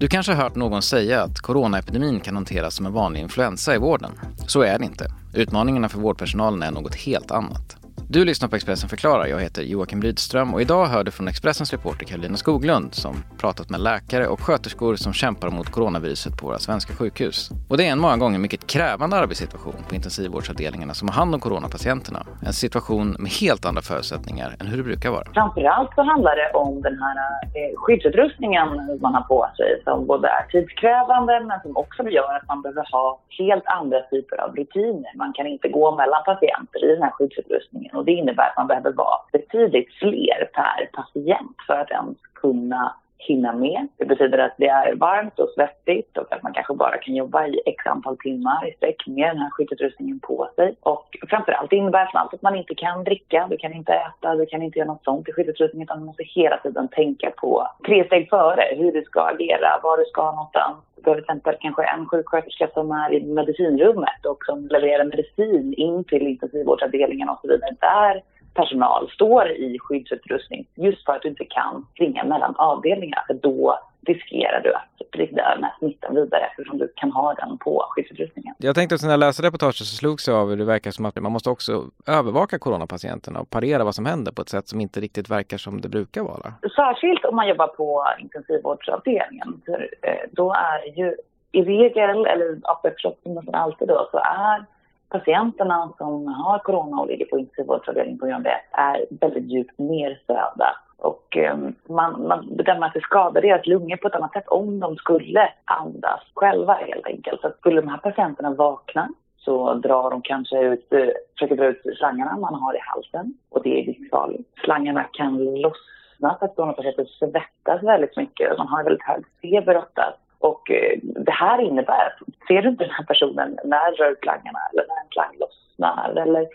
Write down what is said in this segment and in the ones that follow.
Du kanske har hört någon säga att coronaepidemin kan hanteras som en vanlig influensa i vården. Så är det inte. Utmaningarna för vårdpersonalen är något helt annat. Du lyssnar på Expressen förklarar. Jag heter Joakim Rydström och idag hör du från Expressens reporter Karolina Skoglund som pratat med läkare och sköterskor som kämpar mot coronaviruset på våra svenska sjukhus. Och det är en många gånger mycket krävande arbetssituation på intensivvårdsavdelningarna som har hand om coronapatienterna. En situation med helt andra förutsättningar än hur det brukar vara. Framförallt så handlar det om den här eh, skyddsutrustningen man har på sig som både är tidskrävande men som också gör att man behöver ha helt andra typer av rutiner. Man kan inte gå mellan patienter i den här skyddsutrustningen och det innebär att man behöver vara betydligt fler per patient för att ens kunna hinna med. Det betyder att det är varmt och svettigt och att man kanske bara kan jobba i x antal timmar i sträck med den här skyddsutrustningen på sig. Och framförallt innebär det att man inte kan dricka, du kan inte äta, du kan inte göra något sånt i skyddsutrustningen utan du måste hela tiden tänka på tre steg före hur du ska agera, var du ska någonstans. Du behöver till exempel kanske en sjuksköterska som är i medicinrummet och som levererar medicin in till intensivvårdsavdelningen och så vidare. Där personal står i skyddsutrustning just för att du inte kan springa mellan avdelningar. För då riskerar du att sprida den här smittan vidare eftersom du kan ha den på skyddsutrustningen. Jag tänkte att när jag läste reportaget så slogs jag av hur det verkar som att man måste också övervaka coronapatienterna och parera vad som händer på ett sätt som inte riktigt verkar som det brukar vara. Särskilt om man jobbar på intensivvårdsavdelningen. För, eh, då är ju i regel, eller förstås nästan alltid då, så är patienterna som har corona och ligger på intensivvårdsavdelning på grund av det är väldigt djupt nersövda. Och um, man, man bedömer att det skadar deras lungor på ett annat sätt om de skulle andas själva helt enkelt. Så skulle de här patienterna vakna så drar de kanske ut, eh, försöker dra ut slangarna man har i halsen och det är livsfarligt. Slangarna kan lossna för att de svettas väldigt mycket. Man har väldigt hög feber oftast. Och eh, det här innebär att ser du inte den här personen när rör eller när en slang lossnar? Eller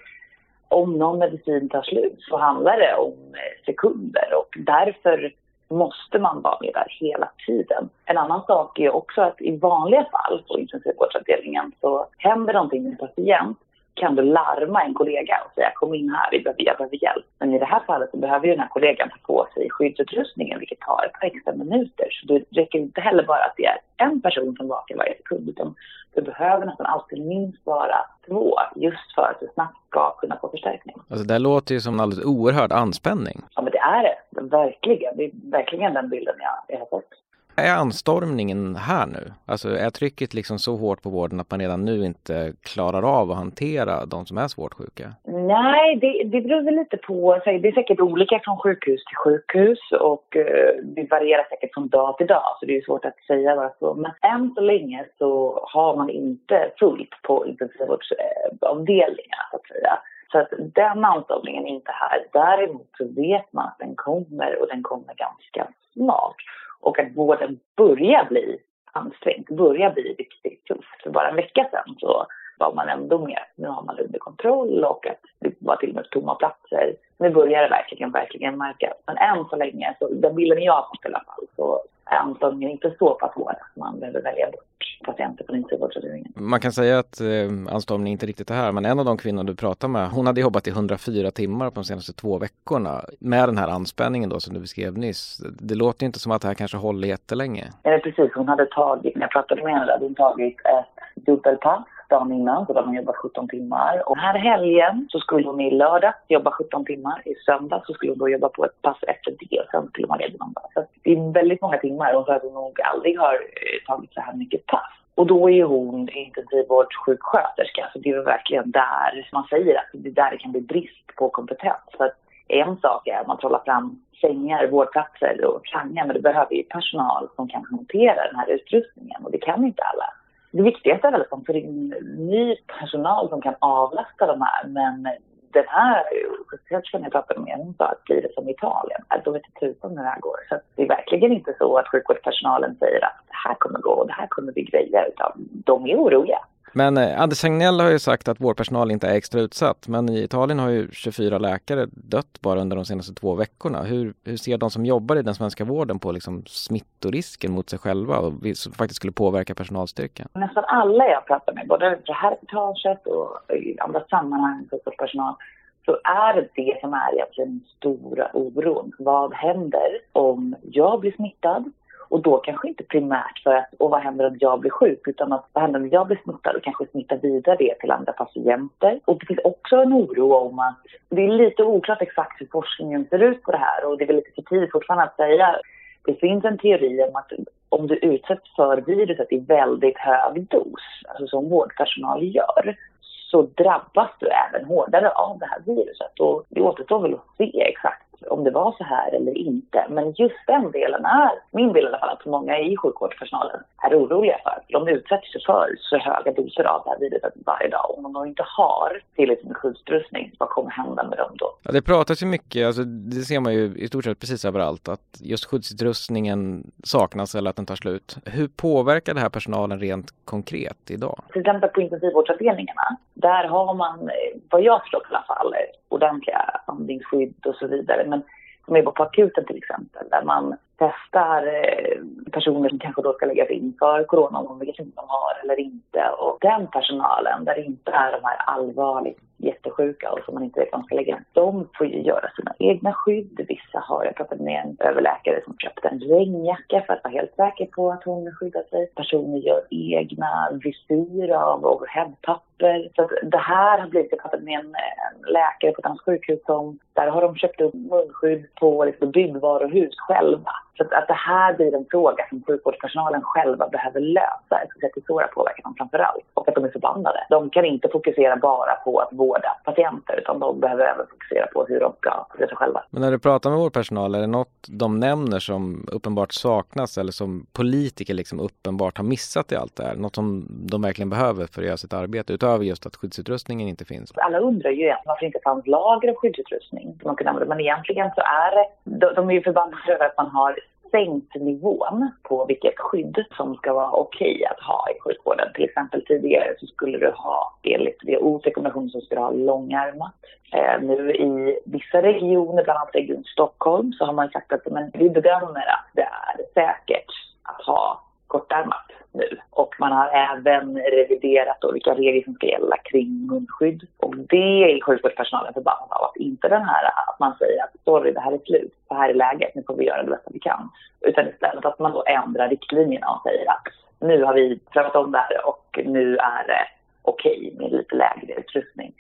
om någon medicin tar slut så handlar det om eh, sekunder. Och därför måste man vara med där hela tiden. En annan sak är också att i vanliga fall på intensivvårdsavdelningen så händer någonting med en patient kan du larma en kollega och säga kom in här, vi behöver, jag behöver hjälp. Men i det här fallet så behöver ju den här kollegan ta på sig skyddsutrustningen vilket tar ett par extra minuter. Så det räcker inte heller bara att det är en person som vakar varje sekund utan det behöver nästan alltid minst vara två just för att du snabbt ska kunna få förstärkning. Alltså det låter ju som en alldeles oerhörd anspänning. Ja men det är det, verkligen. Det är verkligen den bilden jag, jag har fått. Är anstormningen här nu? Alltså är trycket liksom så hårt på vården att man redan nu inte klarar av att hantera de som är svårt sjuka? Nej, det, det beror väl lite på. Det är säkert olika från sjukhus till sjukhus och eh, det varierar säkert från dag till dag så det är svårt att säga bara så. Men än så länge så har man inte fullt på intensivvårdsavdelningar så att säga. Så att den anstormningen är inte här. Däremot så vet man att den kommer och den kommer ganska snart och att vården börjar bli ansträngd, börjar bli riktigt tufft. För bara en vecka sedan så var man ändå med. Nu har man under kontroll och att det var till och med tomma platser. Nu börjar det verkligen, verkligen märkas. Men än så länge, så den bilden jag har fått i alla fall, så anstormningen inte så pass hård att man behöver välja bort patienter på intensivvårdsavdelningen. Man kan säga att eh, anstormningen inte riktigt är här, men en av de kvinnor du pratar med, hon hade jobbat i 104 timmar på de senaste två veckorna med den här anspänningen då som du beskrev nyss. Det låter inte som att det här kanske håller jättelänge. Ja, precis. Hon hade tagit, när jag pratade med henne, hade hon tagit ett dubbelpass dagen innan, så då hade hon jobbat 17 timmar. Och den här helgen så skulle hon i lördag jobba 17 timmar. I söndag så skulle hon då jobba på ett pass efter det och sen skulle man ledig. Så det är väldigt många timmar. Hon sa att hon nog aldrig har eh, tagit så här mycket pass. Och då är hon intensivvårdssjuksköterska, så det är verkligen där man säger att det där kan bli brist på kompetens. För att en sak är att man trollar fram sängar, vårdplatser och slangar, men det behöver ju personal som kan hantera den här utrustningen och det kan inte alla det viktigaste är väl att de får in ny personal som kan avlasta de här. Men den här sjuksköterskan jag pratade med, hon sa att blir det som Italien, äh, då vet inte tusan hur det här går. Så det är verkligen inte så att sjukvårdspersonalen säger att det här kommer gå och det här kommer bli grejer, utan de är oroliga. Men eh, Anders Tegnell har ju sagt att vårdpersonal inte är extra utsatt. Men i Italien har ju 24 läkare dött bara under de senaste två veckorna. Hur, hur ser de som jobbar i den svenska vården på liksom smittorisken mot sig själva och som faktiskt skulle påverka personalstyrkan? Nästan alla jag pratar med, både i det här reportaget och i andra sammanhang, sjukvårdspersonal, så är det det som är egentligen den stora oron. Vad händer om jag blir smittad och då kanske inte primärt för att, och vad händer om jag blir sjuk, utan att vad händer om jag blir smittad och kanske smittar vidare det till andra patienter. Och det finns också en oro om att, det är lite oklart exakt hur forskningen ser ut på det här och det är väl lite för tidigt fortfarande att säga. Det finns en teori om att om du utsätts för viruset i väldigt hög dos, alltså som vårdpersonal gör, så drabbas du även hårdare av det här viruset. Och det återstår väl att se exakt om det var så här eller inte. Men just den delen är, min bild i alla fall, att många i sjukvårdspersonalen är oroliga för. De utsätter sig för så höga doser av det här viruset varje dag. Om de inte har tillräckligt med skyddsutrustning, vad kommer hända med dem då? Ja, det pratas ju mycket, alltså, det ser man ju i stort sett precis överallt, att just skyddsutrustningen saknas eller att den tar slut. Hur påverkar det här personalen rent konkret idag? Till exempel på intensivvårdsavdelningarna, där har man, vad jag förstår i alla fall, ordentliga andningsskydd och så vidare. Men som är på akuten till exempel, där man testar eh, personer som kanske då ska läggas in för corona, om de de har eller inte. Och den personalen, där det inte är de här allvarligt jättesjuka och som man inte vet var man ska lägga de får ju göra sina egna skydd. Vissa har, jag pratade med en överläkare som köpte en regnjacka för att vara helt säker på att hon skyddar sig. Personer gör egna visir av overheadpapper. Så det här har blivit, jag pratade med en, läkare på ett annat sjukhus som, där har de köpt upp munskydd på liksom, byggvaruhus själva. Så att, det här blir en fråga som sjukvårdspersonalen själva behöver lösa. Jag skulle säga att det är så det påverkar dem framför allt. Och att de är förbannade. De kan inte fokusera bara på att vårda patienter utan de behöver även fokusera på hur de ska skydda sig själva. Men när du pratar med vårdpersonal, är det något de nämner som uppenbart saknas eller som politiker liksom uppenbart har missat i allt det här? Något som de verkligen behöver för att göra sitt arbete utöver just att skyddsutrustningen inte finns? Alla undrar ju varför det inte fanns lager av skyddsutrustning som man kunde använda. Men egentligen så är de, de är ju förbannade över att man har sänkt nivån på vilket skydd som ska vara okej okay att ha i sjukvården. Till exempel tidigare så skulle du ha, enligt WHOs rekommendation, så skulle du ha långärmat. Eh, nu i vissa regioner, bland annat Region Stockholm, så har man sagt att men, vi bedömer att det är säkert att ha kortärmat nu. Och man har även reviderat då vilka regler som ska gälla kring munskydd. Och det är sjukvårdspersonalen förbannad av. Att inte den här att man säger att sorry, det här är slut, det här är läget, nu får vi göra det bästa vi kan. Utan istället att man då ändrar riktlinjerna och säger att nu har vi prövat om det här och nu är det okej okay med lite lägre utrustning.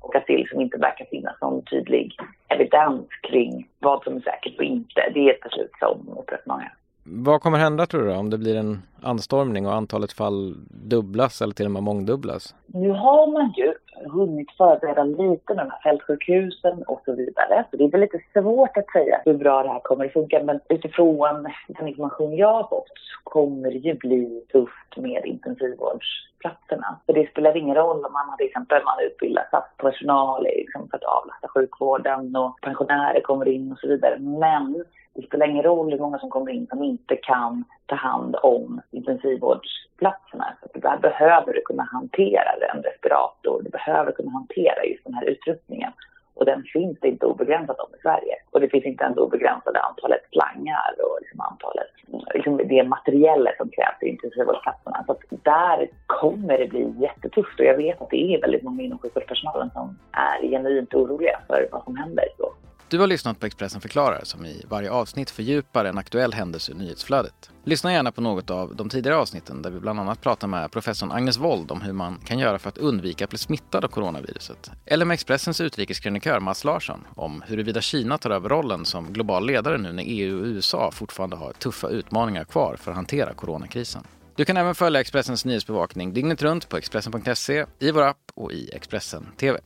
Och att det liksom inte verkar finnas någon tydlig evidens kring vad som är säkert och inte. Det är ett beslut som upprört många. Vad kommer hända tror du om det blir en anstormning och antalet fall dubblas eller till och med mångdubblas? Nu har man ju hunnit förbereda lite med de här fältsjukhusen och så vidare. Så det är väl lite svårt att säga hur bra det här kommer att funka. Men utifrån den information jag har fått så kommer det ju bli tufft med intensivvårdsplatserna. För det spelar ingen roll om man har till exempel man utbildar personal liksom, för att avlasta sjukvården och pensionärer kommer in och så vidare. Men det spelar ingen roll hur många som kommer in som inte kan ta hand om intensivvårdsplatserna. Så där behöver du kunna hantera en respirator, du behöver kunna hantera just den här utrustningen. Och den finns det inte obegränsat om i Sverige. Och det finns inte ens obegränsade antalet slangar och liksom antalet, liksom det materiella som krävs i intensivvårdsplatserna. Så att där kommer det bli jättetufft och jag vet att det är väldigt många inom sjukvårdspersonalen som är genuint oroliga för vad som händer. Så du har lyssnat på Expressen förklarar som i varje avsnitt fördjupar en aktuell händelse i nyhetsflödet. Lyssna gärna på något av de tidigare avsnitten där vi bland annat pratar med professorn Agnes Wold om hur man kan göra för att undvika att bli smittad av coronaviruset. Eller med Expressens utrikeskrönikör Mats Larsson om huruvida Kina tar över rollen som global ledare nu när EU och USA fortfarande har tuffa utmaningar kvar för att hantera coronakrisen. Du kan även följa Expressens nyhetsbevakning dygnet runt på Expressen.se, i vår app och i Expressen TV.